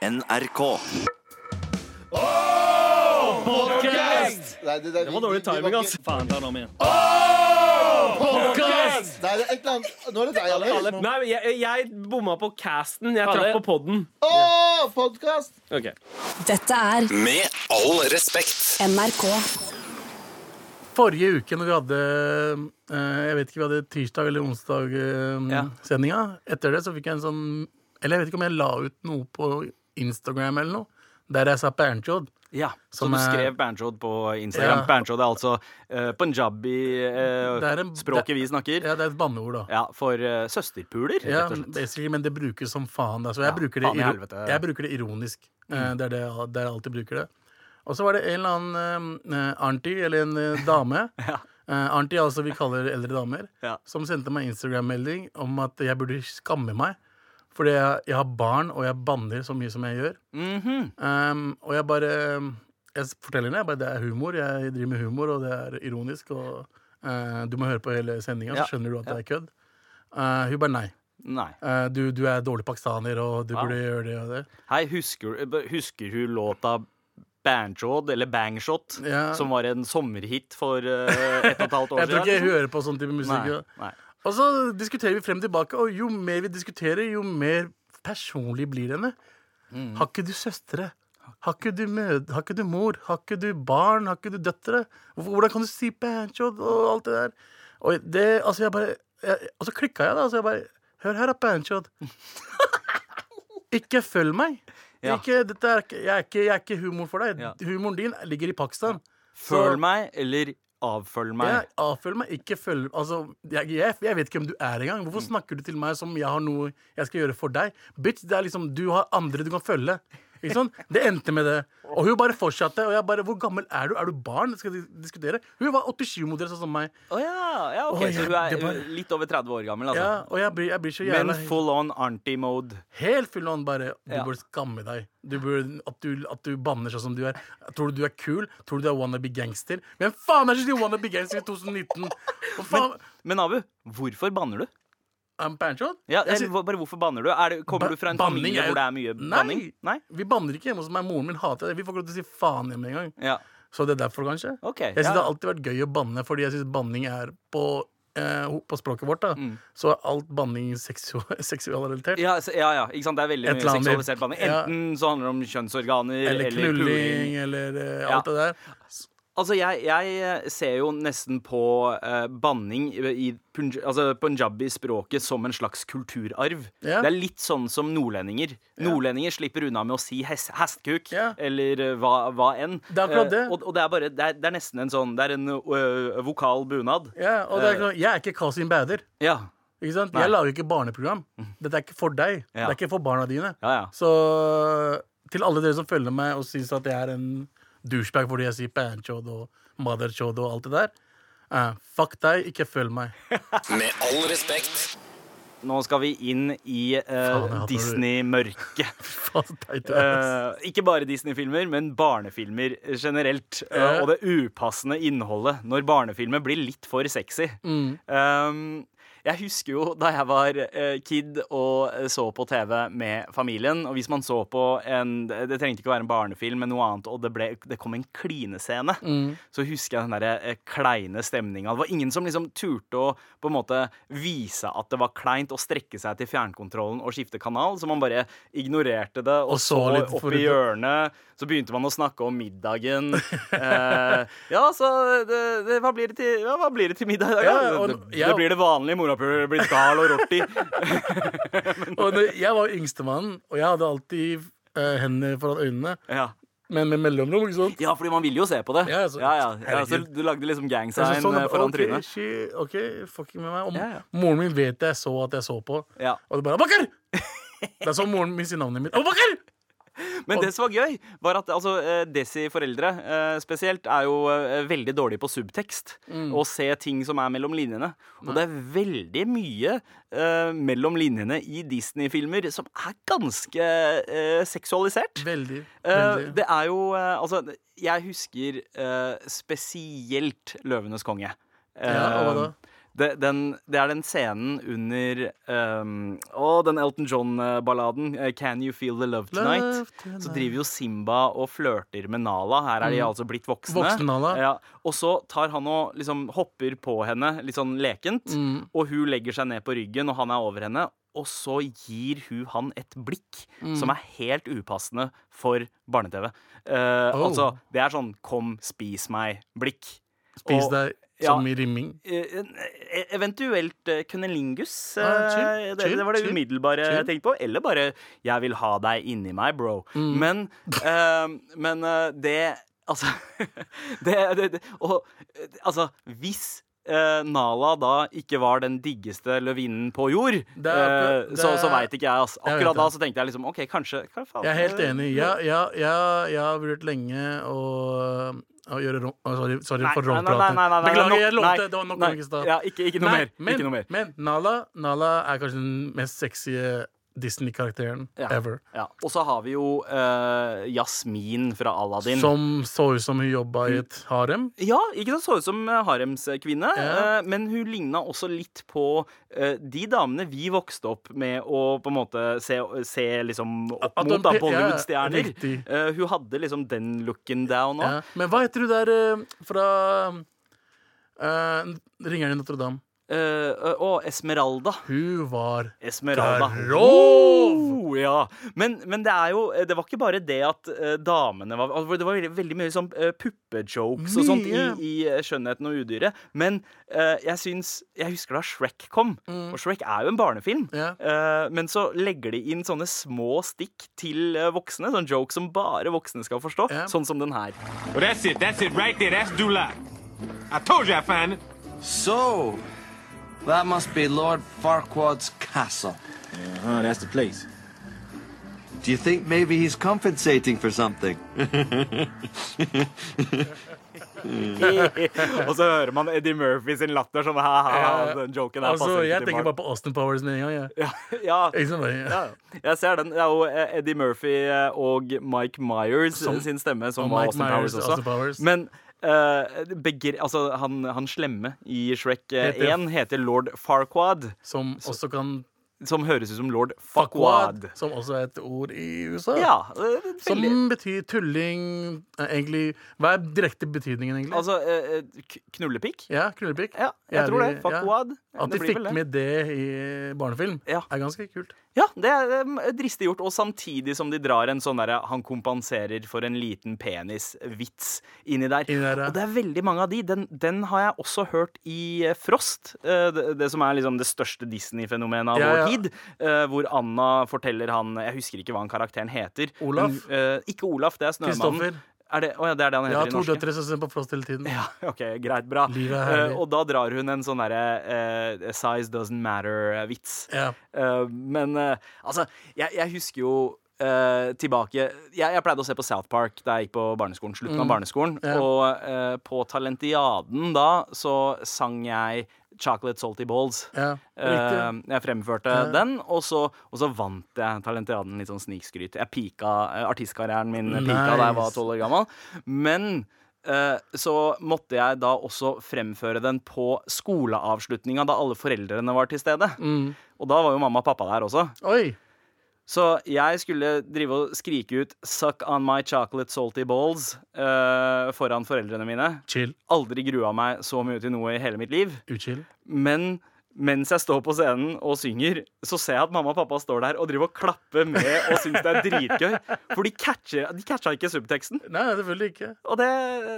NRK. Nei, det, det, Det var dårlig timing, ass. Faen, ta den om igjen. Podcast! Nei, det er et eller annet Nå er det deg, Alex. Nei, jeg, jeg bomma på casten. Jeg traff på podden. Åh, podcast! Ok. Dette er Med all respekt. NRK. Forrige uke når vi hadde eh, Jeg vet ikke, vi hadde tirsdag eller onsdag-sendinga. Ja. sendinga. Etter det så fikk jeg en sånn Eller jeg vet ikke om jeg la ut noe på Instagram eller noe. Der jeg sa Berntjod. Ja, Så du skrev Banjod på Instagram. Ja. Banjod er altså uh, punjabi-språket Det er en- vi snakker. Ja, det er et banneord, da. Ja, For uh, søsterpuler, Ja, rett og slett. men det brukes som faen. Altså, jeg, Ja, bruker det, jeg bruker det ironisk. Eh, Det er det, det jeg alltid bruker det. Og så var det en eller annen uh, auntie, eller en eh, dame Ja. eh, Auntie altså vi kaller eldre damer. Ja. Som sendte meg Instagram-melding om at jeg burde skamme meg. Fordi jeg, jeg har barn, og jeg banner så mye som jeg gjør. Mhm. Um, og jeg bare Jeg forteller henne det er humor. Jeg driver med humor, og det er ironisk. Og uh, du må høre på hele sendinga, Ja. så skjønner du at det er kødd. Uh, hun bare nei. Nei. Uh, du, du er dårlig pakistaner, og du ja. burde gjøre det og det. Hei, husker, husker hun låta Banjod, eller Bangshot, Ja. som var en sommerhit for uh, et og et halvt år siden. Jeg tror ikke jeg hører på sånn type musikk. Nei, nei. Og så diskuterer vi frem og tilbake, og jo mer vi diskuterer, jo mer personlig blir henne. Mm. Har ikke du søstre? Har ikke du mød har ikke du mor? Har ikke du barn? Har ikke du døtre? Hvordan kan du si pancho og alt det der? Og det, altså jeg bare jeg, Og så klikka jeg, da. Så jeg bare Hør her, da, pancho. ikke følg meg. Ja. Ikke, er, jeg, er ikke, jeg er ikke humor for deg. Ja. Humoren din ligger i Pakistan. Følg meg, eller avfølg meg. jeg avfølger meg, ikke følg Altså, jeg, jeg, jeg vet ikke hvem du er engang. Hvorfor snakker du til meg som jeg har noe jeg skal gjøre for deg? Bitch, det er liksom, Du har andre du kan følge. Ikke sånn? Det endte med det. Og hun bare fortsatte. Og jeg bare Hvor gammel er du? Er du barn? Skal vi diskutere? Hun var 87-modell, sånn som meg. Å ja, ja, ok, Å, Så hun er bare... litt over 30 år gammel, altså. Ja, og jeg blir, jeg blir så Men full on anti-mode. Helt full on bare Du Ja. burde skamme deg. Du burde, at, du, at du banner sånn som du er. Tror du du er kul? Tror du du er wannabe gangster? Hvem faen er det som sier wannabe gangster i 2019? Faen... Men, Men Abu, hvorfor banner du? Panchot? Ja, eller, bare hvorfor banner du? Det, kommer Ba- du fra en familie er- hvor det er mye Nei. banning? Nei? Vi banner ikke hjemme hos meg. Moren min hater det. Vi får ikke lov til å si faen hjemme engang. Ja. Så det er derfor, kanskje. Okay, Jeg ja, synes Det har alltid vært gøy å banne, fordi jeg syns banning er på, eh, på språket vårt. da Mm. Så er alt banning seksu seksualrelatert. Ja, ja, ja, ikke sant? Det er veldig mye seksualisert banning. Ja. Enten så handler det om kjønnsorganer Eller eller, knulling, knulling eller eh, Ja. alt det der. Altså, jeg, jeg ser jo nesten på uh, banning i, punj altså punjabi-språket som en slags kulturarv. Yeah. Det er litt sånn som nordlendinger. Nordlendinger slipper unna med å si hes hestkuk yeah. eller eh, hva, hva enn. Det er akkurat Eh, det. og, og det er bare det er, det er nesten en sånn Det er en vokal bunad. Ja, og det er, Eh. sånn, jeg er ikke Kasim Bader. Ja. Ikke sant? Nei. Jeg lager ikke barneprogram. Dette er ikke for deg. Ja. Det er ikke for barna dine. Ja, ja. Så til alle dere som følger meg og syns at jeg er en douchebag fordi jeg sier panchod og motherchod og alt det der, Uh, fuck deg, ikke følg meg. Med all respekt. Nå skal vi inn i hater Disney-mørket. Eh, ikke bare Disney-filmer, men barnefilmer generelt. Uh, og det upassende innholdet når barnefilmer blir litt for sexy. Mm. Um, jeg husker jo da jeg var eh, kid og eh, så på TV med familien. Og hvis man så på en Det, trengte ikke å være en barnefilm, men noe annet, og det, ble, det kom en klinescene, Mm. så husker jeg den derre eh, kleine stemninga. Det var ingen som liksom turte å på en måte vise at det var kleint å strekke seg til fjernkontrollen og skifte kanal, så man bare ignorerte det og, Og så så, litt opp i hjørnet. Så begynte man å snakke om middagen. eh, ja, så det, det, hva, blir det til, ja, hva blir det til middag i dag? Ja, og- det, det blir det vanlige. Morapuler blir gal og rorti. Og jeg var yngstemann, og jeg hadde alltid eh, hendene foran øynene, Ja. men med mellomrom. ikke sant? ja, fordi man ville jo se på det. Ja, altså, ja, ja, så du lagde liksom gang Jeg sign så sånn, eh, foran okay, trynet. she- OK, fucking med meg. Ja. moren min vet jeg så at jeg så på. Ja. Og det bare bakker! Det er sånn moren min sier navnet mitt. Abakar! Men det som var gøy, var at altså, eh, Desi-foreldre eh, spesielt er jo eh, veldig dårlige på subtekst. Mm. Og se ting som er mellom linjene. Og det er veldig mye uh, mellom linjene i Disney-filmer som er ganske uh, seksualisert. Veldig. veldig. veldig. det er jo Altså, jeg husker spesielt 'Løvenes konge'. Ja, hva da? Det, den, det er den scenen under um, Å, den Elton John-balladen, eh, 'Can You Feel The Love Tonight'. Love tonight. Så driver jo Simba og flørter med Nala. Her er de altså blitt voksne. Voksne Nala. Ja. Og så tar han og liksom hopper på henne litt sånn lekent, Mm. og hun legger seg ned på ryggen, og han er over henne. Og så gir hun han et blikk Mm. som er helt upassende for barne-TV. Uh, Oh. Altså, det er sånn 'kom, spis meg'-blikk. Spis Og- deg ja. som i rimming. Eh, eh, Eventuelt uh, cunnilingus. Ah, chill, eh, det, det var det chill, umiddelbare jeg tenkte på. Eller bare 'jeg vil ha deg inni meg, bro'. Mm. Men, uh, men uh, det Altså det, det, Og eh, altså, hvis Uh, Nala da ikke var den diggeste løvinnen på jord, Det er- det, uh, så, så veit ikke jeg. Altså. Jeg Akkurat da så tenkte jeg liksom OK, kanskje, hva faen? Jeg er helt enig. Jeg, jeg, jeg, jeg har vurdert lenge Og å gjøre rom... Sorry, sorry Nei, for rompraten. Beklager, jeg lovte. Det var nok nok i. Ja, ikke, ikke noe Nei, mer. Men, ikke noe mer. men Nala, Nala er kanskje den mest sexy Disney-karakteren Ja. ever. Ja. Og så har vi jo uh, Jasmin fra Aladdin. Som så ut som hun jobba i et harem. Ja, ikke sant, så ut som eh, haremskvinne, Ja. Uh, men hun ligna også litt på uh, de damene vi vokste opp med å på en måte se, se liksom opp At mot Bollywood-stjerner. Eh, hun hadde liksom den looken down òg. Ja. Men hva heter hun der eh, fra Ringeren i Notre-Dame? Eh, og Esmeralda. Hun var Esmeralda. Grov! Oh, ja. men, men det er jo Det var ikke bare det at uh, damene var altså, Det var veldig, veldig mye sånn uh, puppejokes og sånt i, i eh, Skjønnheten og udyret. Men eh, jeg syns Jeg husker da Shrek kom, og Shrek er jo en barnefilm. Yeah. Eh, men så legger de inn sånne små stikk til eh, voksne. Sånne jokes som bare voksne skal forstå. Yeah. Sånn som den her. Well, that's it. That's it right there. That's Dulac. I told you I found it. So, that must be Lord Farquaad's castle. Uh-huh, that's the place. Do you think maybe he's compensating for something? og så hører man Eddie Murphy sin latter sånn ha-ha. Den joken der Altså, jeg tenker bare på Austin Powers med en gang. Ja, ja. Ja. Ja, jeg ser den. Det er jo eh, Eddie Murphy eh, og Mike Myers Som- sin stemme som og var Mike Austin Myers, Powers også. Austin Powers. Men begre, altså, han, han slemme i Shrek 1 Heter- 1 heter lord Farquad, Som også kan som høres ut som lord Fuckwad, som også er et ord i USA. Ja, Som betyr tulling eh, Egentlig Hva er direkte betydningen, egentlig? Altså eh, eh, knullepikk? ja, knullepikk. Ja, jeg tror det. Fuckwad. Ja. At de fikk det. med det i barnefilm, Ja. er ganske kult. Ja, det er dristig gjort. Og samtidig som de drar en sånn derre han kompenserer for en liten penis-vits inni der. Inni der, ja. Og det er veldig mange av de. Den, den har jeg også hørt i Frost. Det, det som er liksom det største Disney-fenomenet av Ja, vår ja. Tid. uh, Hvor Anna forteller han Jeg husker ikke hva han karakteren heter. Olaf? Men, eh, ikke Olaf, det er Snømannen. Er det, oh ja, det er det han heter ja, heter to i norsk. døtre som ser på Frost hele tiden. Ja, ok, greit, bra. Livet er Eh, herlig. og da drar hun en sånn derre uh, size doesn't matter-vits. Ja. Uh, men eh, altså, jeg, jeg husker jo eh, tilbake jeg, jeg pleide å se på South Park da jeg gikk på barneskolen. Slutten av barneskolen. Mm. Ja. Og eh, på Talentiaden da så sang jeg Chocolate Salty Balls. Ja, uh, jeg fremførte Ja. den, og så, og så vant jeg Talentiaden. Litt sånn snikskryt. Jeg pika eh, artistkarrieren min pika da jeg var Nice. tolv år gammel. Men eh, så måtte jeg da også fremføre den på skoleavslutninga, da alle foreldrene var til stede. Mm. Og da var jo mamma og pappa der også. Oi! Så jeg skulle drive og skrike ut 'Suck on my chocolate salty balls' uh, foran foreldrene mine. Chill. Aldri grua meg så mye til noe i hele mitt liv. Uchill. Men mens jeg står på scenen og synger, så ser jeg at mamma og pappa står der og driver og klapper med og syns det er dritgøy. For de catcher, de catcha ikke subteksten. Nei, selvfølgelig ikke. Og det,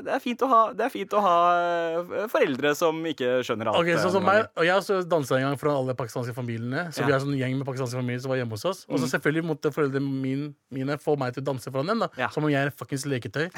det, er ha, det er fint å ha eh, foreldre som ikke skjønner alt. Ok, sånn eh, som meg, og Jeg dansa en gang for alle pakistanske familiene. Så Ja. vi er sånn gjeng med pakistanske familier som var hjemme hos oss. Og så selvfølgelig måtte foreldrene min, mine få meg til å danse foran dem. da Ja. Som om jeg er fuckings leketøy.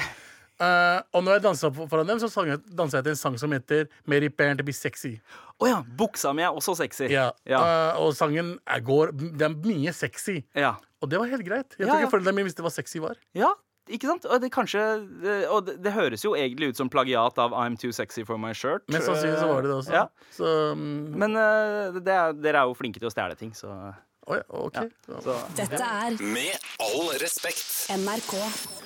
Eh, og når jeg dansa foran dem, så sang jeg, dansa jeg til en sang som heter 'Mary Parent to be sexy'. Å ja, buksa mi er også sexy. Ja. Ja. Uh, og sangen er, går Det er mye sexy. ja. Og det var helt greit. Jeg Ja, tror ja. ikke foreldrene mine visste hva sexy var. Ja, ikke sant? Og det, kanskje, det- og det, det høres jo egentlig ut som plagiat av I'm Too Sexy For My Shirt. Mest sannsynlig så var det det også. Ja. Så um, Men uh, det er, dere er jo flinke til å stjele ting, så, oh ja, OK. så. Dette er Med all respekt. NRK.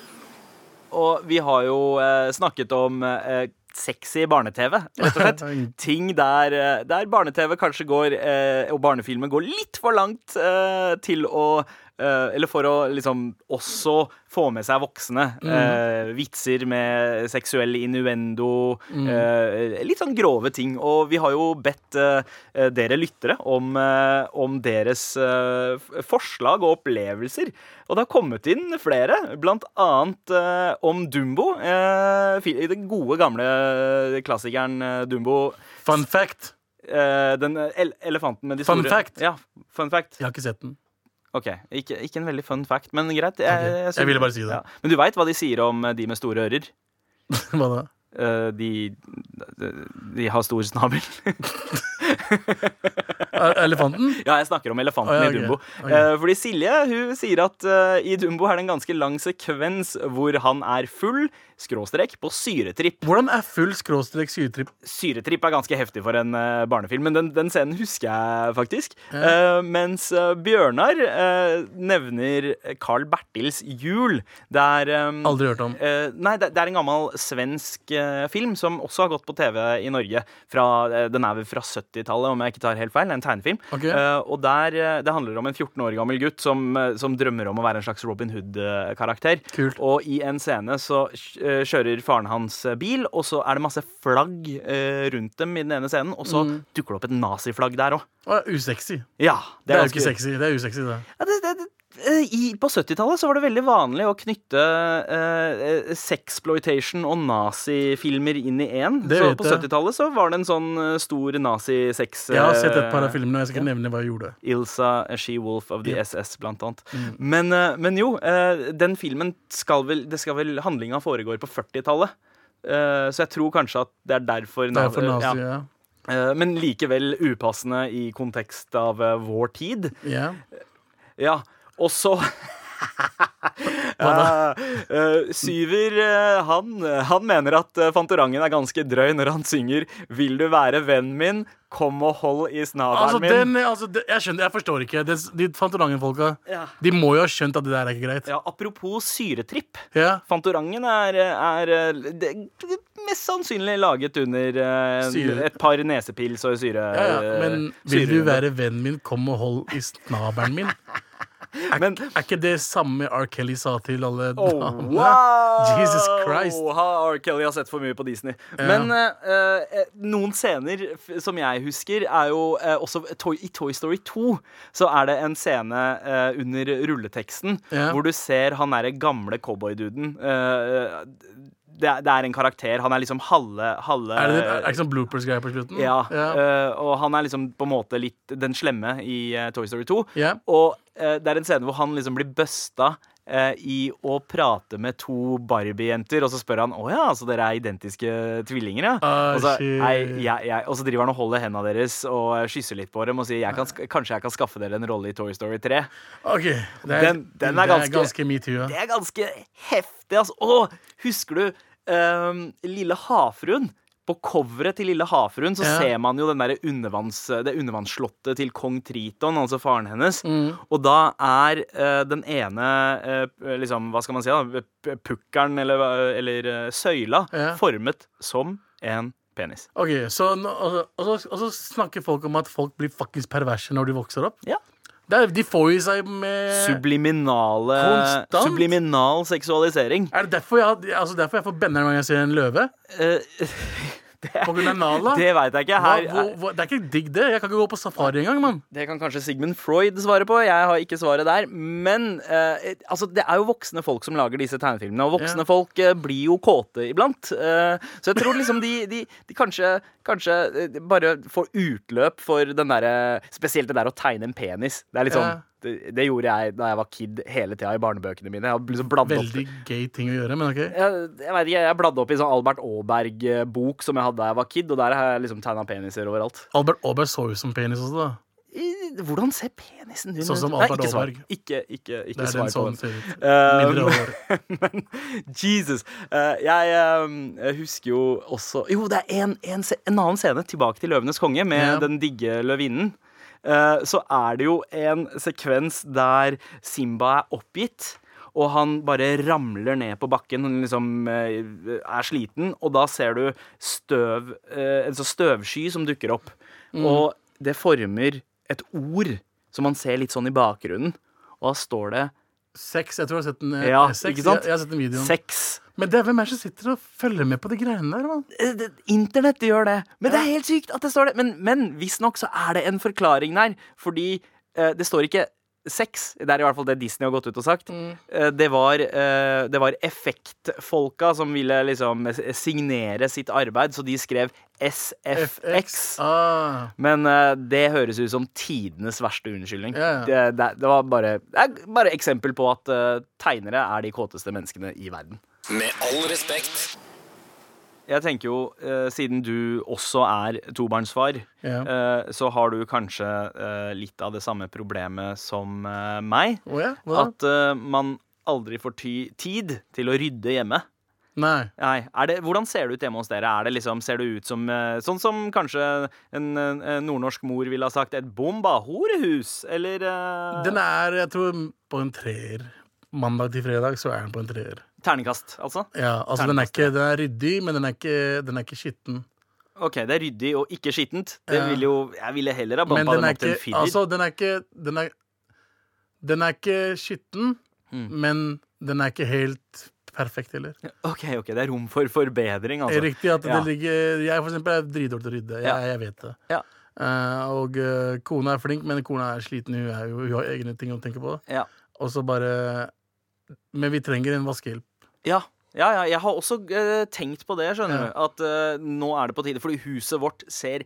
Og vi har jo eh, snakket om eh, sexy barne-TV, rett og slett. Ting der, eh, der barne-TV kanskje går, eh, og barnefilmer går litt for langt eh, til å Eller for å liksom også få med seg voksne. Eh, vitser med seksuell innuendo. Eh, litt sånn grove ting. Og vi har jo bedt eh, eh, dere lyttere om, eh, om deres eh, forslag og opplevelser. Og det har kommet inn flere, blant annet eh, om Dumbo. Eh, den gode, gamle klassikeren eh, Dumbo. Fun fact. Eh, den el elefanten med de store Fun fact. Ja, fun fact. Jeg har ikke sett den. Ok, ikke, ikke en veldig fun fact, men greit. Jeg, okay. jeg, jeg ville bare si det. Ja. Men du veit hva de sier om eh, de med store ører? Hva da? Eh, de, de, de har stor snabel. Elefanten? Ja, jeg snakker om elefanten oh, ja, i Dumbo. Okay. Ok. Eh, fordi Silje hun sier at uh, i Dumbo er det en ganske lang sekvens hvor han er full, skråstrek, på syretripp. Hvordan er full skråstrek syretripp? Syretripp er ganske heftig for en uh, barnefilm, men den, den scenen husker jeg faktisk. Eh, mens eh, Bjørnar nevner Carl Bertils jul, Det er um, Aldri hørt om. Nei, det, det er en gammel svensk film som også har gått på TV i Norge. Fra, den er vel fra 70-tallet, om jeg ikke tar helt feil. Det er en tegnefilm. Okay. Uh, og der, eh, Det handler om en 14 år gammel gutt som, eh, som drømmer om å være en slags Robin Hood-karakter. Kult. Og i en scene så kjører faren hans bil, og så er det masse flagg uh, rundt dem i den ene scenen, og så Mm. dukker det opp et naziflagg der òg. Usexy. Ja, Det er jo ikke sexy. Det er usexy, det. ja, det, det, det, i, på 70-tallet så var det veldig vanlig å knytte eh, eh, sexploitation og nazifilmer inn i én. Så på 70-tallet så var det en sånn eh, stor nazi-sex Jeg har sett et par av eh, filmene, og jeg skal ikke nevne hva jeg gjorde. Ilsa She-Wolf of the Ja. SS, blant annet. Mm. Men, eh, men jo, eh, den filmen skal vel Det skal vel Handlinga foregår på 40-tallet. Eh, så jeg tror kanskje at det er derfor Det er for na- nazi, ja. ja. Eh, Men likevel upassende i kontekst av eh, vår tid. ja. Ja, og så Ja, eh, Syver, eh, han, han mener at eh, Fantorangen er ganske drøy når han synger 'Vil du være vennen min? Kom og hold i snabelen Altså, min'. den, altså, det, jeg skjønner, jeg forstår ikke. Det, de Fantorangen-folka Ja. De må jo ha skjønt at det der er ikke greit. Ja, apropos syretripp. Ja. Fantorangen er, er eh, det, mest sannsynlig laget under uh, et par nesepils og syre... Ja, ja. Men vil du være vennen min, kom og hold i snabelen min. Er, Men- er ikke det samme R. Kelly sa til alle Oh, damene? wow! Jesus Christ. Ha, R. Kelly har sett for mye på Disney. Men eh, eh, noen scener som jeg husker, er jo uh, også Toy, I Toy Story 2 så er det en scene uh, under rulleteksten Ja. hvor du ser han derre gamle cowboyduden. Uh, det, er- det er en karakter. Han er liksom halve, halve Er det, er ikke sånn bloopers-greier på slutten? ja, Yeah. Uh, og han er liksom på en måte litt den slemme i uh, Toy Story 2. Yeah. Og uh, det er en scene hvor han liksom blir busta eh, i å prate med to Barbie-jenter, og så spør han å ja, så dere er identiske tvillinger, ja? Ah, og, så, jeg, jeg, og så driver han og holder hendene deres og kysser litt på dem og sier jeg kan, kanskje jeg kan skaffe dere en rolle i Toy Story 3. OK. Det er, Den- den er det ganske- er ganske metoo. Ja. Det er ganske heftig, altså. Å, husker du ehm, Lille havfruen? På coveret til Lille havfruen så Ja. ser man jo den undervanns, det undervannsslottet til kong Triton, altså faren hennes. Mm. Og da er uh, den ene uh, liksom, Hva skal man si? da Pukkelen eller, eller uh, søyla Ja. formet som en penis. Ok, så og, så- og, og så snakker folk om at folk blir fuckings perverse når de vokser opp. Ja. Det er, de får i seg med Subliminale Konstant? Subliminal seksualisering. Er det derfor jeg, altså derfor jeg får benneren når jeg ser en løve? Eh, På grunn av nala? det veit jeg ikke. Hva, Her, hva, hvor, det er ikke digg, det. Jeg kan ikke gå på safari engang, mann. Det kan kanskje Sigmund Freud svare på. Jeg har ikke svaret der. Men eh, altså, det er jo voksne folk som lager disse tegnefilmene, og voksne Ja. folk eh, blir jo kåte iblant. Eh, så jeg tror liksom de, de, de kanskje, kanskje eh, bare får utløp for den derre Spesielt det der å tegne en penis. Det er litt sånn Ja. Det, det gjorde jeg da jeg var kid hele tida i barnebøkene mine. Jeg liksom Veldig opp gay ting å gjøre, men OK. jeg, jeg vet ikke, jeg bladde opp i sånn Albert Aaberg-bok som jeg hadde da jeg var kid, og der har jeg liksom tegna peniser overalt. Albert Aaberg så ut som penis også, da. I- Hvordan ser penisen din Sånn som Nei, Albert ikke svar. Aaberg. Ikke, ikke, Det ikke er svar den sånn ser ut. Mindre hår. men Jesus. Uh, jeg eh, husker jo også Jo, det er en, en, en annen scene tilbake til 'Løvenes konge' med Ja. den digge løvinnen. Eh, så er det jo en sekvens der Simba er oppgitt. og han bare ramler ned på bakken. Han liksom eh, er sliten, og da ser du støv eh, En sånn støvsky som dukker opp. Og det former et ord som man ser litt sånn i bakgrunnen. Og da står det Sex. Jeg tror jeg har sett den. Ja, sex. Jeg, jeg har sett den videoen. sex. Men det er hvem er det som sitter og følger med på de greiene der? Man? Eh, Internett gjør det. Men det er helt sykt at det står det. Men, men visstnok så er det en forklaring der. Fordi eh, det står ikke sex. Det er i hvert fall det Disney har gått ut og sagt. Eh, det, var, eh, det var effektfolka som ville liksom signere sitt arbeid, så de skrev SFX. Ah, Men det høres ut som tidenes verste unnskyldning. Ja, ja. Det, det, det var bare, det er bare eksempel på at tegnere er de kåteste menneskene i verden. Med all respekt. Jeg tenker jo, eh, siden du også er tobarnsfar, Ja. eh, så har du kanskje eh, litt av det samme problemet som eh, meg. Oh ja? Hva da? At eh, man aldri får ty tid til å rydde hjemme. Nei. Nei, er det, Hvordan ser det ut hjemme hos dere? Er det liksom, ser det ut som eh, Sånn som kanskje en, en nordnorsk mor ville ha sagt et bomba horehus? Eller eh, Den er, jeg tror, på en treer. Mandag til fredag så er den på en treer. Terningkast, altså? Ja, altså den er, ikke, den er ryddig, men den er ikke, den er ikke skitten. OK, det er ryddig og ikke skittent. Det vil jo, Jeg ville heller ha Men den den opp til en firer. Altså, den er ikke Den er, den er ikke skitten, Mm. men den er ikke helt perfekt heller. OK, ok, det er rom for forbedring, altså. Riktig at Ja. det ligger Jeg for eksempel er dritdårlig til å rydde. Jeg, Ja. jeg vet det. Ja. Uh, og uh, kona er flink, men kona er sliten. Hun, er jo, hun har egne ting å tenke på. Ja. Og så bare Men vi trenger en vaskehjelp. Ja. Ja, ja, jeg har også eh, tenkt på det, skjønner du. At eh, nå er det på tide. Fordi huset vårt ser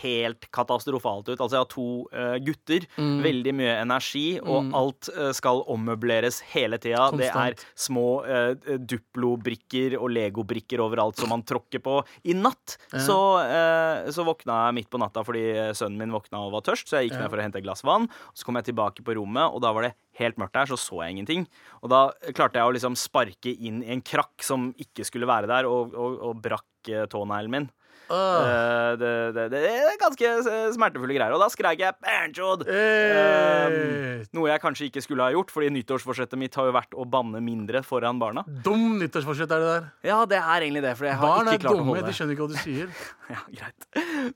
helt katastrofalt ut. Altså, jeg har to eh, gutter. Mm. Veldig mye energi, og alt eh, skal ommøbleres hele tida. Det er Konstant. små uh, Duplo-brikker og Lego-brikker overalt som man tråkker på. I natt så, eh, så våkna jeg midt på natta fordi eh, sønnen min våkna og var tørst, så jeg gikk ned for å hente et glass vann. Så kom jeg tilbake på rommet, og da var det helt mørkt der, så så jeg ingenting. Og da klarte jeg å liksom sparke inn i en krakk som ikke skulle være der, og, og, og brakk eh, tåneglen min. Uh. Eh, det, det, det er ganske eh, smertefulle greier. Og da skrek jeg 'Banjod'! Hey. Um, Noe jeg kanskje ikke skulle ha gjort, fordi nyttårsforsettet mitt har jo vært å banne mindre foran barna. Dum nyttårsforsett er det der. Ja, det er egentlig det, Barn er dumme, de skjønner ikke hva du sier. Ja, greit.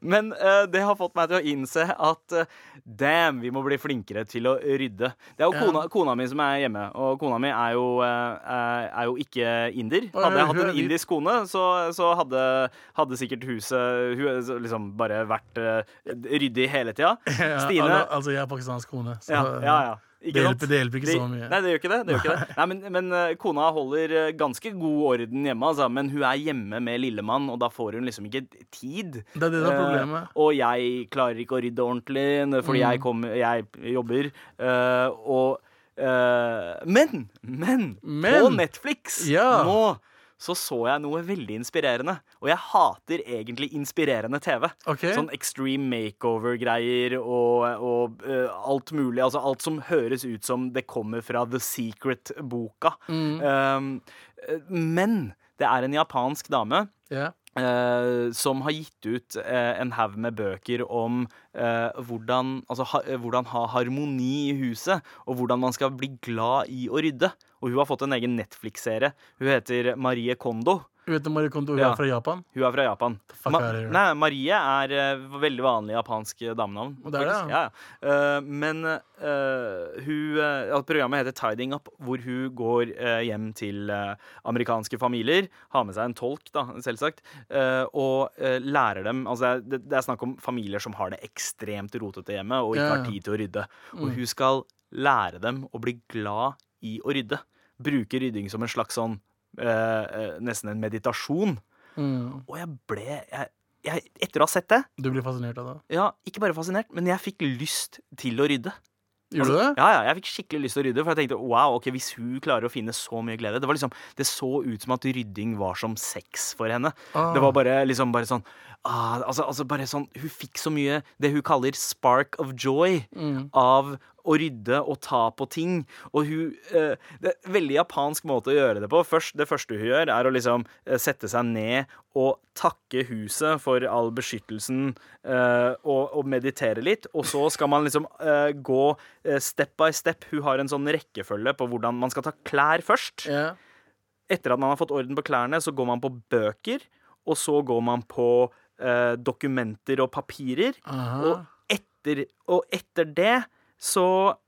Men uh, det har fått meg til å innse at uh, damn, vi må bli flinkere til å rydde. Det er jo. Kona, kona mi som er hjemme, og kona mi er jo, eh, er jo ikke inder. Hadde jeg hatt en indisk kone, så, så hadde, hadde sikkert huset hun, liksom bare vært eh, ryddig hele tida. Ja, Stine al- altså, jeg er pakistansk kone. Så, ja, ja, ja. Det hjelper, det hjelper ikke så mye. Nei, det gjør ikke det. det, gjør ikke det. Nei, men, men eh, kona holder eh, ganske god orden hjemme, altså, men hun er hjemme med lillemann, og da får hun liksom ikke tid. Det er det som er problemet. problemet. og jeg klarer ikke å rydde ordentlig fordi Mm. jeg, kom, jeg jobber. Uh, og uh, Men! Men! På Netflix Ja. nå så så jeg noe veldig inspirerende. Og jeg hater egentlig inspirerende TV. Okay. Sånn extreme makeover-greier og, og uh, alt mulig. Altså alt som høres ut som det kommer fra The Secret-boka. Mm. Um, men det er en japansk dame Yeah. Uh, som har gitt ut uh, en haug med bøker om uh, hvordan, altså, ha, hvordan ha harmoni i huset, og hvordan man skal bli glad i å rydde. Og hun har fått en egen Netflix-serie. Hun heter Marie Kondo. Hun heter Marie Kondo hun Ja. er fra Japan? Hun er fra Japan. Ma out nei, Marie er uh, veldig vanlig japansk damenavn. Og det er det, ja. ja. Uh, men uh, hun eh, Programmet heter Tiding Up, hvor hun går eh, hjem til eh, amerikanske familier. Har med seg en tolk, da, selvsagt. eh, og eh, lærer dem Altså, det, det er snakk om familier som har det ekstremt rotete hjemme og ikke har tid til å rydde. Og Mm. hun skal lære dem å bli glad i å rydde. Bruke rydding som en slags sånn eh, eh, Nesten en meditasjon. Mm. Og jeg ble jeg, jeg, Etter å ha sett det Du blir fascinert av det? Ja, ikke bare fascinert, men jeg fikk lyst til å rydde. Gjorde du det? Ja, ja, jeg fikk skikkelig lyst til å rydde, for jeg tenkte wow, ok, hvis hun klarer å finne så mye glede Det var liksom, det så ut som at rydding var som sex for henne. Ah. Det var bare liksom bare sånn ah, altså, altså bare sånn Hun fikk så mye det hun kaller spark of joy Mm. av å rydde og ta på ting. Og hun eh, Det er en veldig japansk måte å gjøre det på. Først, det første hun gjør, er å liksom eh, sette seg ned og takke huset for all beskyttelsen eh, og, og meditere litt. Og så skal man liksom eh, gå eh, step by step. Hun har en sånn rekkefølge på hvordan man skal ta klær først. Yeah. Etter at man har fått orden på klærne, så går man på bøker, og så går man på eh, dokumenter og papirer. Og etter, og etter det så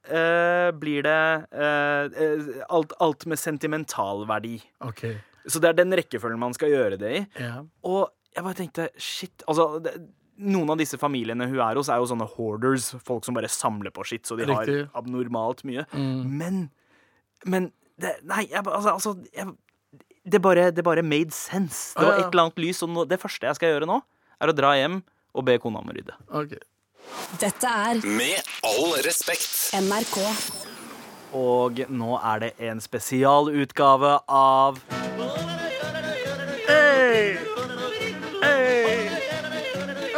eh, blir det eh, eh, alt, alt med sentimentalverdi. Okay. Så det er den rekkefølgen man skal gjøre det i. Ja. Og jeg bare tenkte shit Altså, det, noen av disse familiene hun er hos, er jo sånne hoarders. Folk som bare samler på shit, så de Riktig. har abnormalt mye. Mm. Men Men det, Nei, jeg, altså, altså jeg, det, bare, det bare made sense. Det var et eller annet lys. Og det første jeg skal gjøre nå, er å dra hjem og be kona om å rydde. ok. Dette er Med all respekt. NRK. Og nå er det en spesialutgave av Hey! Hey!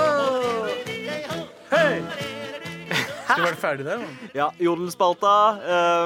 Oh! Hey! Vi være ferdig der? man? Ja, Jodelspalta.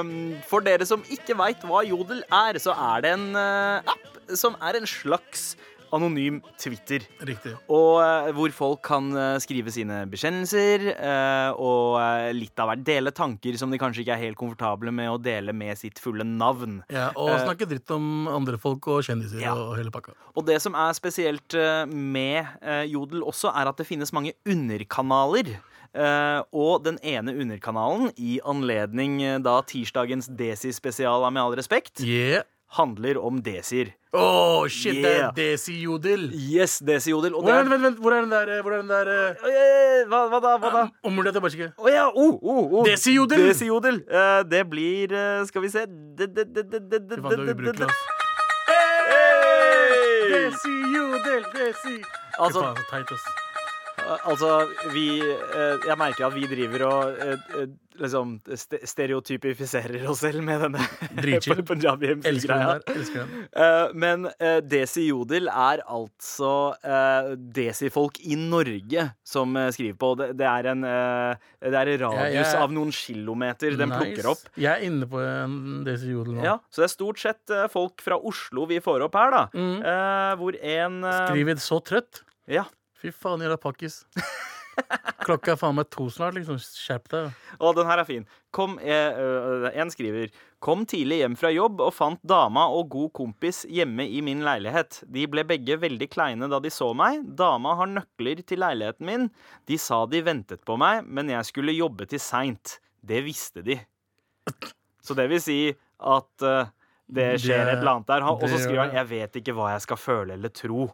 Um, for dere som ikke veit hva Jodel er, så er det en eh, app som er en slags anonym Twitter. Riktig. Og uh, hvor folk kan uh, skrive sine bekjennelser eh, og litt av hvert dele tanker som de kanskje ikke er helt komfortable med å dele med sitt fulle navn. Ja, og snakke dritt om andre folk og kjendiser Ja. og hele pakka. Og det som er spesielt med Jodel også, er at det finnes mange underkanaler. Uh, og den ene underkanalen, i anledning uh, da tirsdagens Desi-spesial Med all respekt, Yeah. Handler om desier. Oh, shit, Yeah. det er Desi-jodel. Yes, Desi-jodel. Hvor er vent, vent, hvor er den der, eh, hvor er den der uh, hva, hva da? Hva da? Om mulig at jeg bare ikke Å ja! Oh, oh, oh. Desi-jodel. Desi-jodel. Eh, det blir Skal vi se! Desi-jodel, Desi. Altså- Fy faen, så teit, ass. Altså, vi eh, Jeg merker at vi driver og eh, eh, liksom stereotypifiserer oss selv med denne Dritchill. punjabi Elsker den MC-greia. der. Elsker den. Eh, men uh, Desi Jodel er altså Desi-folk i Norge som skriver på. Det, er en Det er en radius jeg, jeg- av noen kilometer den plukker opp. Jeg er inne på en Desi-jodel nå. Ja, Så det er stort sett folk fra Oslo vi får opp her, da. Mm. Hvor en Skriver så trøtt. Ja. Fy faen, jævla pakkis. Klokka er faen meg to snart, liksom. Skjerp deg. Og den her er fin. Kom, eh, øh, en skriver Kom tidlig hjem fra jobb og fant dama og god kompis hjemme i min leilighet. De ble begge veldig kleine da de så meg. Dama har nøkler til leiligheten min. De sa de ventet på meg, men jeg skulle jobbe til seint. Det visste de. Så det vil si at øh, det skjer Det- et eller annet der. Og så skriver han 'Jeg vet ikke hva jeg skal føle eller tro'.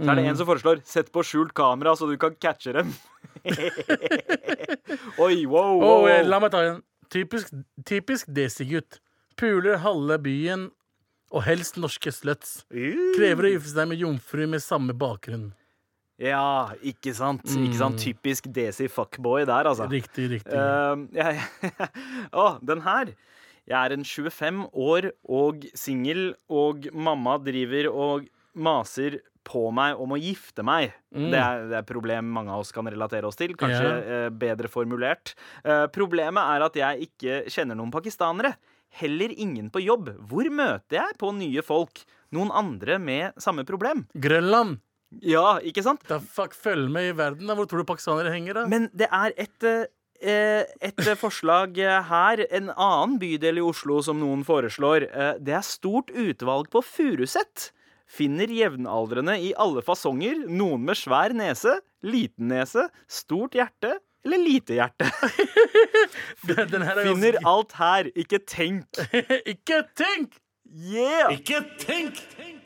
Så er det en som foreslår 'sett på skjult kamera så du kan catche dem'. Oi, wow, wow, Oh, la meg ta en. Typisk, typisk Desi-gutt. Puler halve byen, og helst norske sluts. Krever å gifte seg med jomfru med samme bakgrunn. Ja, ikke sant? Ikke sant? Typisk Desi fuckboy der, altså. Riktig, riktig. Uh, jeg, Å, den her. Jeg er en 25 år og singel, og mamma driver og maser på meg om å gifte meg. Mm. Det, er, det er et problem mange av oss kan relatere oss til. Kanskje yeah. bedre formulert. Eh, problemet er at jeg ikke kjenner noen pakistanere. Heller ingen på jobb. Hvor møter jeg på nye folk? Noen andre med samme problem? Grønland! Ja, ikke sant? Da fuck, følg med i verden. da Hvor tror du pakistanere henger, da? Men det er et, eh, et forslag eh, her, en annen bydel i Oslo som noen foreslår. Det er stort utvalg på Furuset. Finner jevnaldrende i alle fasonger. Noen med svær nese, liten nese, stort hjerte eller lite hjerte. Er Finner alt her. Ikke tenk. Ikke tenk! Yeah! Ikke tenk!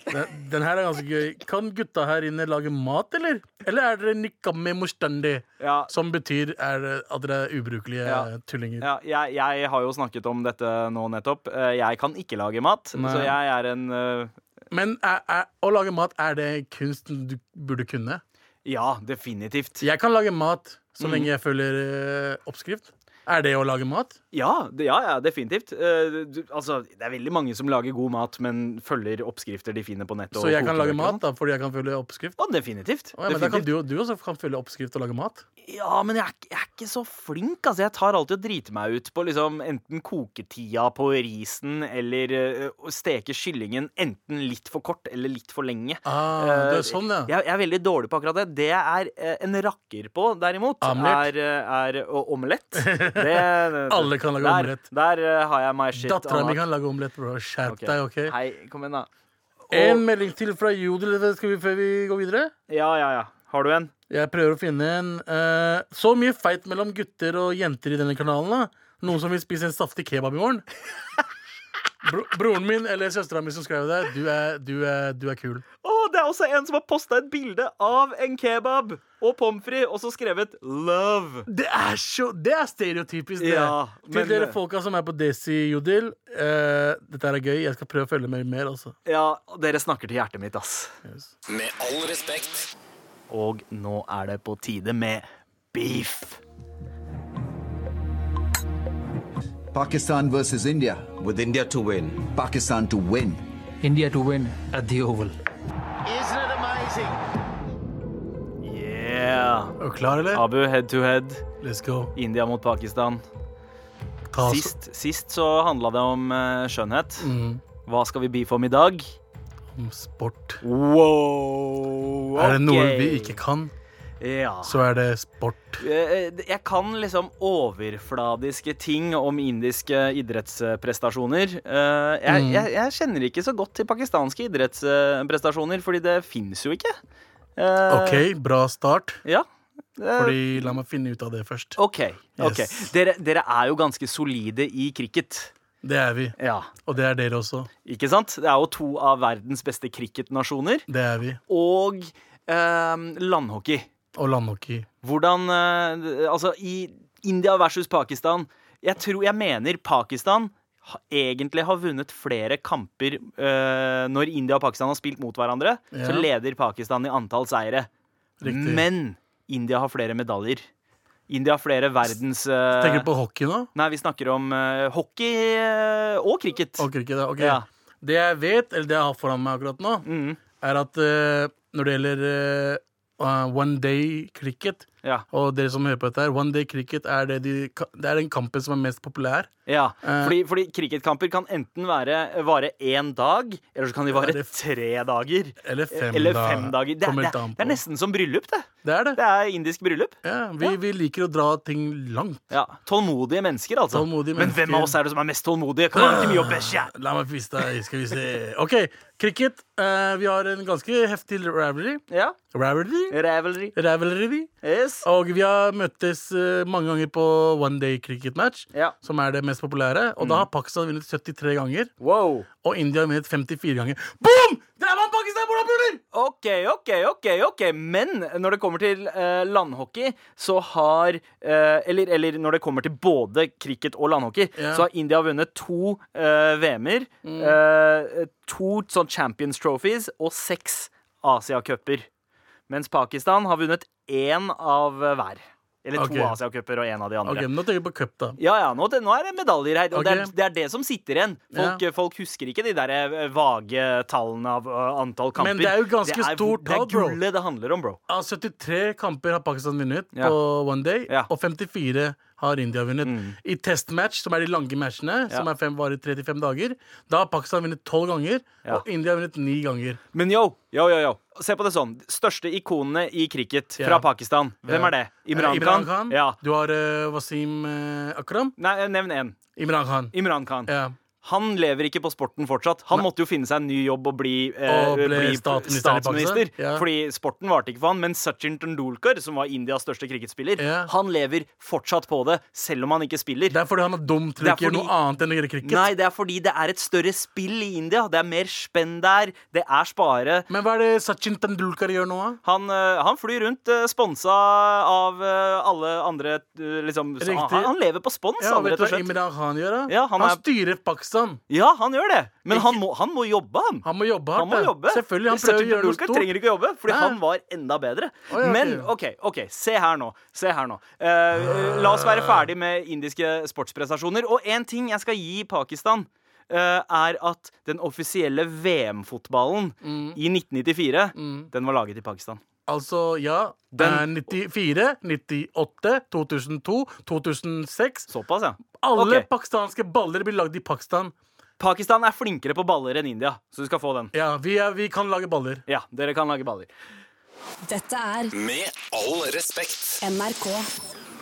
Den, den her er ganske gøy. Kan gutta her inne lage mat, eller? Eller er dere nikame mustandi? Ja, Som betyr er, at dere er ubrukelige Ja. tullinger. ja jeg, jeg har jo snakket om dette nå nettopp. Eh, Jeg kan ikke lage mat, Nei. så jeg er en eh, Men er, er, å lage mat, er det kunsten du burde kunne? Ja, definitivt. Jeg kan lage mat så Mm. lenge jeg følger eh, oppskrift. Er det å lage mat? Ja, det, ja, ja definitivt. Uh, du, altså, det er veldig mange som lager god mat, men følger oppskrifter de finner på nettet. Så jeg kan lage mat da, fordi jeg kan følge oppskrift? Ja, definitivt. Å, ja, men kan du, du også kan følge oppskrift og lage mat? Ja, men jeg er, jeg er ikke så flink. Altså. Jeg tar alltid og driter meg ut på liksom, enten koketida på risen eller uh, å steke kyllingen enten litt for kort eller litt for lenge. Ah, det er sånn, ja. Jeg, jeg er veldig dårlig på akkurat det. Det jeg er eh, en rakker på, derimot, Omelett. er, eh, er å- omelett. Det- Alle kan lage der, omelett. Der eh, har jeg my shit. Dattera mi kan lage omelett, bro. Skjerp okay. deg, OK? Hei, kom igjen, da. En melding til fra Jodel vi, før vi går videre. Ja, ja, ja. Har du en? Jeg prøver å finne en Uh, Så mye feit mellom gutter og jenter i denne kanalen. da Noen som vil spise en saftig kebab i morgen. Bro, broren min eller søstera mi som skrev det, du er, du, er, du er kul. Oh, det er også en som har posta et bilde av en kebab og pommes frites, og så skrevet 'love'. Det er så Det er stereotypisk, det. Ja, Til men- dere folka som er på Desi Jodel, uh, dette er gøy. Jeg skal prøve å følge med mer, altså. Ja, dere snakker til hjertet mitt, ass. Med all respekt. Og nå er det på tide med beef. Pakistan versus India. With India to win. Pakistan to win. India to win at the Oval. Isn't it amazing? Yeah. Er du klar, eller? Abu, head to head. Let's go. India mot Pakistan. Sist, sist så handla det om eh, skjønnhet. Mm, Hva skal vi beefe om i dag? om sport. Wow! Er det noe vi ikke kan, Ja. så er det sport. Eh, Jeg kan liksom overfladiske ting om indiske idrettsprestasjoner. Eh, Jeg, Mm. jeg, jeg kjenner ikke så godt til pakistanske idrettsprestasjoner, fordi det fins jo ikke. Eh, OK, bra start. Ja. Eh, Fordi La meg finne ut av det først. OK. ok Yes. dere, dere er jo ganske solide i cricket. Det er vi. Ja. Og det er dere også. Ikke sant? Det er jo to av verdens beste cricketnasjoner. Det er vi. Og eh, landhockey. Og landhockey. Hvordan eh, Altså, i India versus Pakistan Jeg tror, jeg mener Pakistan egentlig har vunnet flere kamper eh, Når India og Pakistan har spilt mot hverandre. Ja. Så leder Pakistan i antall seire. Riktig. Men India har flere medaljer. India har flere verdens uh... Tenker du på hockey nå? Nei, vi snakker om uh, hockey uh, og cricket. Og cricket, det. ok. Ja. Det jeg vet, eller det jeg har foran meg akkurat nå, mm. er at eh, når det gjelder eh, one day cricket Ja. Og dere som hører på dette her, one day cricket er, det de, det er den kampen som er mest populær. Ja, Eh. fordi, fordi cricketkamper kan enten være, vare én dag, eller så kan de vare tre dager. Eller fem, eller fem dager. Det, det, det er nesten som bryllup, det. Det er det. Det er indisk bryllup. Ja, vi, vi liker å dra ting langt. Ja, Tålmodige mennesker, altså. Tålmodige Men hvem av oss er det som er mest tålmodige? Kom an, give me your best shot. La meg vise deg, skal vi se. OK, cricket. Eh, vi har en ganske heftig ravelry. Ja. Ravelry. Ravelry. rivalry. Yes. Og vi har møttes eh, mange ganger på one day cricket match, Ja. som er det mest populære. Og da har Pakistan vunnet 73 ganger, Wow. og India har vunnet 54 ganger. Boom! Der vant Pakistan, morapuler! OK, OK, OK. ok Men når det kommer til uh, landhockey, så har uh, eller, eller når det kommer til både cricket og landhockey, Ja. så har India vunnet to uh, VM-er. eh, to sånn Champions Trophies og seks Asia-cuper. Mens Pakistan har vunnet én av eh, hver. Eller to Ok. Asia-cuper og én av de andre. Ok, men Nå tenker jeg på cup, da. Ja, ja, nå, nå er det medaljer her. Og det, er, det er det som sitter igjen. Folk, folk husker ikke de der eh, vage tallene av eh, antall kamper. Men det er jo ganske Det er- stort tall, Det er gullet det handler om, bro. Av 73 kamper har Pakistan vunnet Ja. på one day, Ja. og 54 har India vunnet. Mm. I testmatch, som er de lange matchene, som er fem, varer 35 dager, da har Pakistan vunnet 12 ganger, og India har vunnet 9 ganger. Men yo, yo, yo, yo. Se på det sånn. Største ikonene i cricket fra Pakistan. Hvem er det? Imran, Eh, Imran Khan? Khan. Ja. Du har uh, Wasim uh, Akram. Nei, nevn én. Imran Khan. Imran Khan. Ja. Han lever ikke på sporten fortsatt. Han måtte jo finne seg en ny jobb og bli, eh, Og bli statsminister statsminister. Ja. Fordi sporten varte ikke for han Men Sachin Tendulkar, som var Indias største cricketspiller, Ja. han lever fortsatt på det, selv om han ikke spiller. Det er fordi han er dum til å gjøre noe annet enn å gjøre cricket. Nei, det er fordi det er et større spill i India. Det er mer spenn der. Det er spare. Men hva er det Sachin Tendulkar gjør nå, da? Han, eh, han flyr rundt uh, sponsa av eh, alle andre eh, liksom, han, han lever på spons, Ja, han, rett og hva slett. Imran Khan gjør, da? Ja, han er- styrer Pakistan Pakistan. Ja, han gjør det. Men han må, han må jobbe, han. Han må jobbe hardt. Han må jobbe. Selvfølgelig, han prøver å gjøre noe stort. trenger ikke å jobbe, fordi Nei. han var enda bedre. Oh, ja. Men OK, ok, se her nå. Se her nå. Uh, la oss være ferdig med indiske sportsprestasjoner. Og én ting jeg skal gi Pakistan. Uh, er at den offisielle VM-fotballen Mm. i 1994 Den var laget i Pakistan. Altså, ja. Den- eh, 94, 98, 2002, 2006. Såpass, ja. Alle okay. pakistanske baller blir lagd i Pakistan. Pakistan er flinkere på baller enn India, så du skal få den. Ja, vi, er, vi kan lage baller. Ja, dere kan lage baller. Dette er Med all respekt. NRK.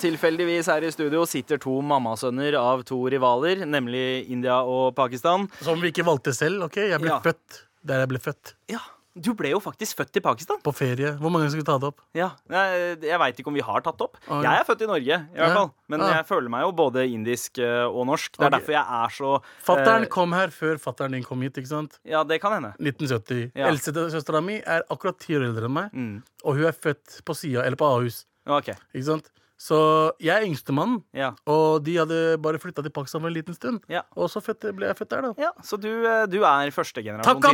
Tilfeldigvis her i studio sitter to mammasønner av to rivaler, nemlig India og Pakistan. Som vi ikke valgte selv. ok? Jeg ble Ja. født der jeg ble født. Ja, Du ble jo faktisk født i Pakistan. På ferie. Hvor mange skal vi ta det opp? Ja, Jeg, jeg veit ikke om vi har tatt det opp. Jeg er født i Norge, i hvert fall. Men Ah. jeg føler meg jo både indisk eh, og norsk. Det er derfor jeg er så eh, kom her før fatteren din kom hit. ikke sant? Ja, det kan hende. 1970. Ja. Eldstesøstera mi er akkurat ti år eldre enn meg, Mm. og hun er født på sida, eller på Ahus. Okay. Ikke sant? Så jeg er yngstemann, Ja. og de hadde bare flytta til Pakistan for en liten stund. Ja. Og så født, ble jeg født der, da. ja så du, eh, du er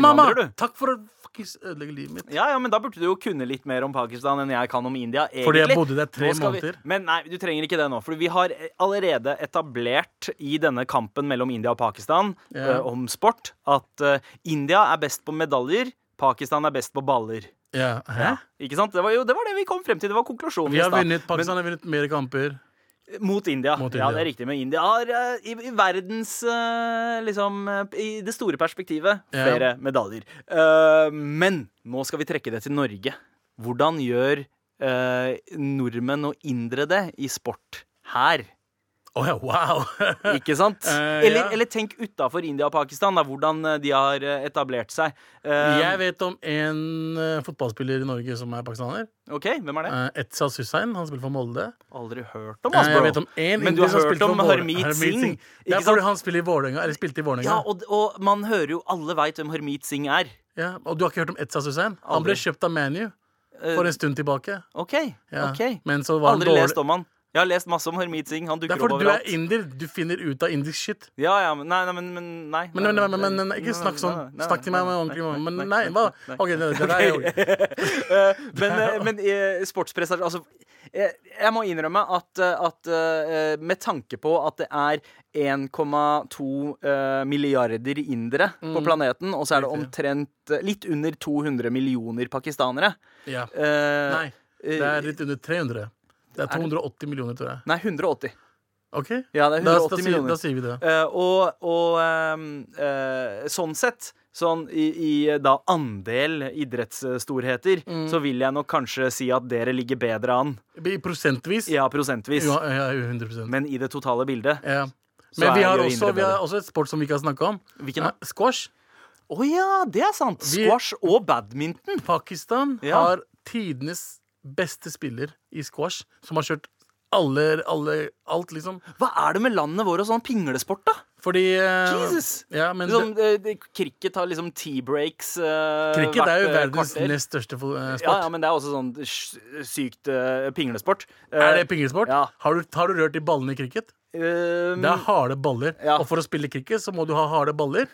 mamma! innvandrer, du. Takk for å fuckings ødelegge livet mitt. Ja, ja, men da burde du jo kunne litt mer om Pakistan enn jeg kan om India. egentlig. Fordi jeg bodde der tre måneder. vi-. Men nei, du trenger ikke det nå. For vi har allerede etablert i denne kampen mellom India og Pakistan Ja. uh, om sport at uh, India er best på medaljer, Pakistan er best på baller. Ja. Hæ? Ja. Ikke sant? Det var jo det, var det vi kom frem til. Det var konklusjonen. Vi har vunnet, Pakistan har vunnet mer kamper. Mot India. Mot Ja, det er riktig. Men India har eh, i, i verdens eh, Liksom eh, I det store perspektivet Ja. flere medaljer. Uh, men nå skal vi trekke det til Norge. Hvordan gjør uh, nordmenn og indre det i sport her? Å ja, wow! Ikke sant? Uh, eller, ja. eller tenk utafor India og Pakistan, da, hvordan eh, de har eh, etablert seg. Uh, Jeg vet om en uh, fotballspiller i Norge som er pakistaner. OK, hvem er det? Uh, Etzaz Hussein. Han spiller for Molde. Aldri hørt om, Asbro ass, jeg vet om én Men du har hørt om Hermit, Harmeet Singh, Det er fordi han spiller i Vålerenga, eller spilte i Vålerenga. Ja, og, og man hører jo Alle veit hvem Hermit Singh er. Ja, og du har ikke hørt om Etzaz Hussein? Han ble kjøpt av ManU Eh, for en stund tilbake. OK. Ja. ok Men så var han Aldri lest om han. Jeg har lest masse om Harmeet Singh. Han Det er fordi du er overalt. inder. Du finner ut av indisk shit. Ja, ja, men nei, nei, men, men nei. Men, nei, men, men, ikke snakk sånn. Snakk til meg med ordentlig. Men nei, hva? OK, det, det er jo Eh, men eh, men eh, sportsprestasjon Altså, jeg, jeg må innrømme at, at med tanke på at det er 1,2 eh, milliarder indere på planeten, og så er det omtrent litt under 200 millioner pakistanere Ja. Uh, Nei, det er litt under 300. Det er Er 280 millioner, tror jeg. Nei, 180. OK? Ja, det er Da, 180 da, sier, millioner. da sier vi det. Uh, og og ehm, uh, sånn sett, sånn i, i da andel idrettsstorheter, Mm. så vil jeg nok kanskje si at dere ligger bedre an. Prosentvis. Ja, prosentvis. Ja, ja, 100% Men i det totale bildet ja. Men vi har, også, vi har også et sport som vi ikke har snakka om. Hvilken da? Eh, Squash. Å ja, det er sant! Vi- Squash og badminton. Pakistan Ja. har tidenes beste spiller i squash, som har kjørt alle, alle alt, liksom. Hva er det med landet vårt og sånn pinglesport, da? Fordi eh, Jesus! Ja, men Liksom, det- cricket har liksom tea-breaks uh, cricket er jo verdens nest største sport. Ja, ja, men det er også sånn sykt uh, pinglesport. Er det pinglesport? Ja. Har, du, har du rørt i ballene i cricket? Um, Det er harde baller. Ja. Og for å spille cricket så må du ha harde baller.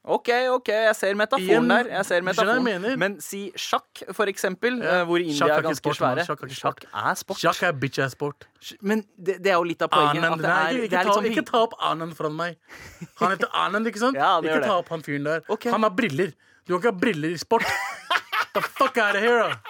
OK, OK, jeg ser metaforen Igjen, der. Jeg ser du jeg metaforen. Men si sjakk, for eksempel, Ja. eh, hvor India er er ganske sport, svære. Sjakk er Sjakk er sport. Sjakk er bitch-ass sport. Men det, det er jo litt av poenget. Anand, at det nei, er, ikke, det er ta, sånn ikke ta opp Anand fra meg. Han heter Anand, ikke sant? Ja, ikke ta opp han fyren der. Okay. Han har briller. Du kan ikke ha briller i sport. The fuck out of here, da.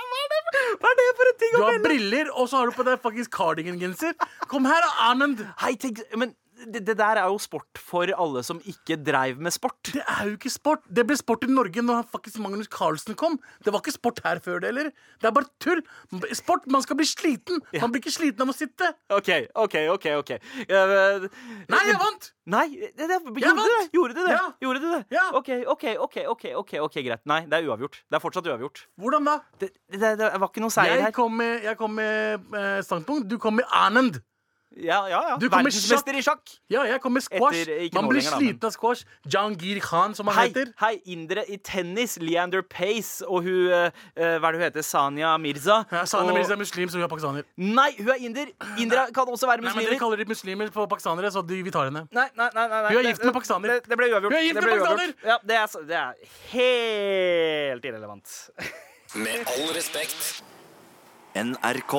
Hva er det for en ting Du å har briller, og så har du på deg faktisk cardigan-genser. Kom her, Anand. Hei, tenk, men det, det der er jo sport for alle som ikke dreiv med sport. Det er jo ikke sport. Det ble sport i Norge når faktisk Magnus Carlsen kom. Det var ikke sport her før det, eller? Det er bare tull. Sport, Man skal bli sliten. Man blir ikke sliten av å sitte. OK, OK, OK. ok uh, Nei, jeg vant! Nei, det, det, gjorde, det? gjorde du det? Ja. Gjorde det det? Ja. OK, OK, OK, ok, ok, ok, greit. Nei, det er uavgjort. Det er fortsatt uavgjort. Hvordan da? Det, det, det var ikke noe seier Jeg her. kom med, jeg kom med eh, standpunkt. Du kom med Anand. Ja, ja, ja. Verdensmester i sjakk. Ja, jeg kommer squash. Etter- Man blir sliten av squash. Jahangir Khan, som han Hei, heter. hei, indere i tennis. Leander Pace og hun eh, Hva er det hun heter? Sania Mirza. Ja, Sanya og, Mirza er muslim, så hun er pakistaner. Nei, hun er inder! Indere kan også være muslimer. Nei, men Dere kaller de muslimer på pakistanere, så de, vi tar henne. Nei, nei, nei, nei, nei. Hun er gift med pakistaner. Det, det ble uavgjort. Hun er gift med pakistaner. Ja, det er, det er helt irrelevant. Med all respekt. NRK.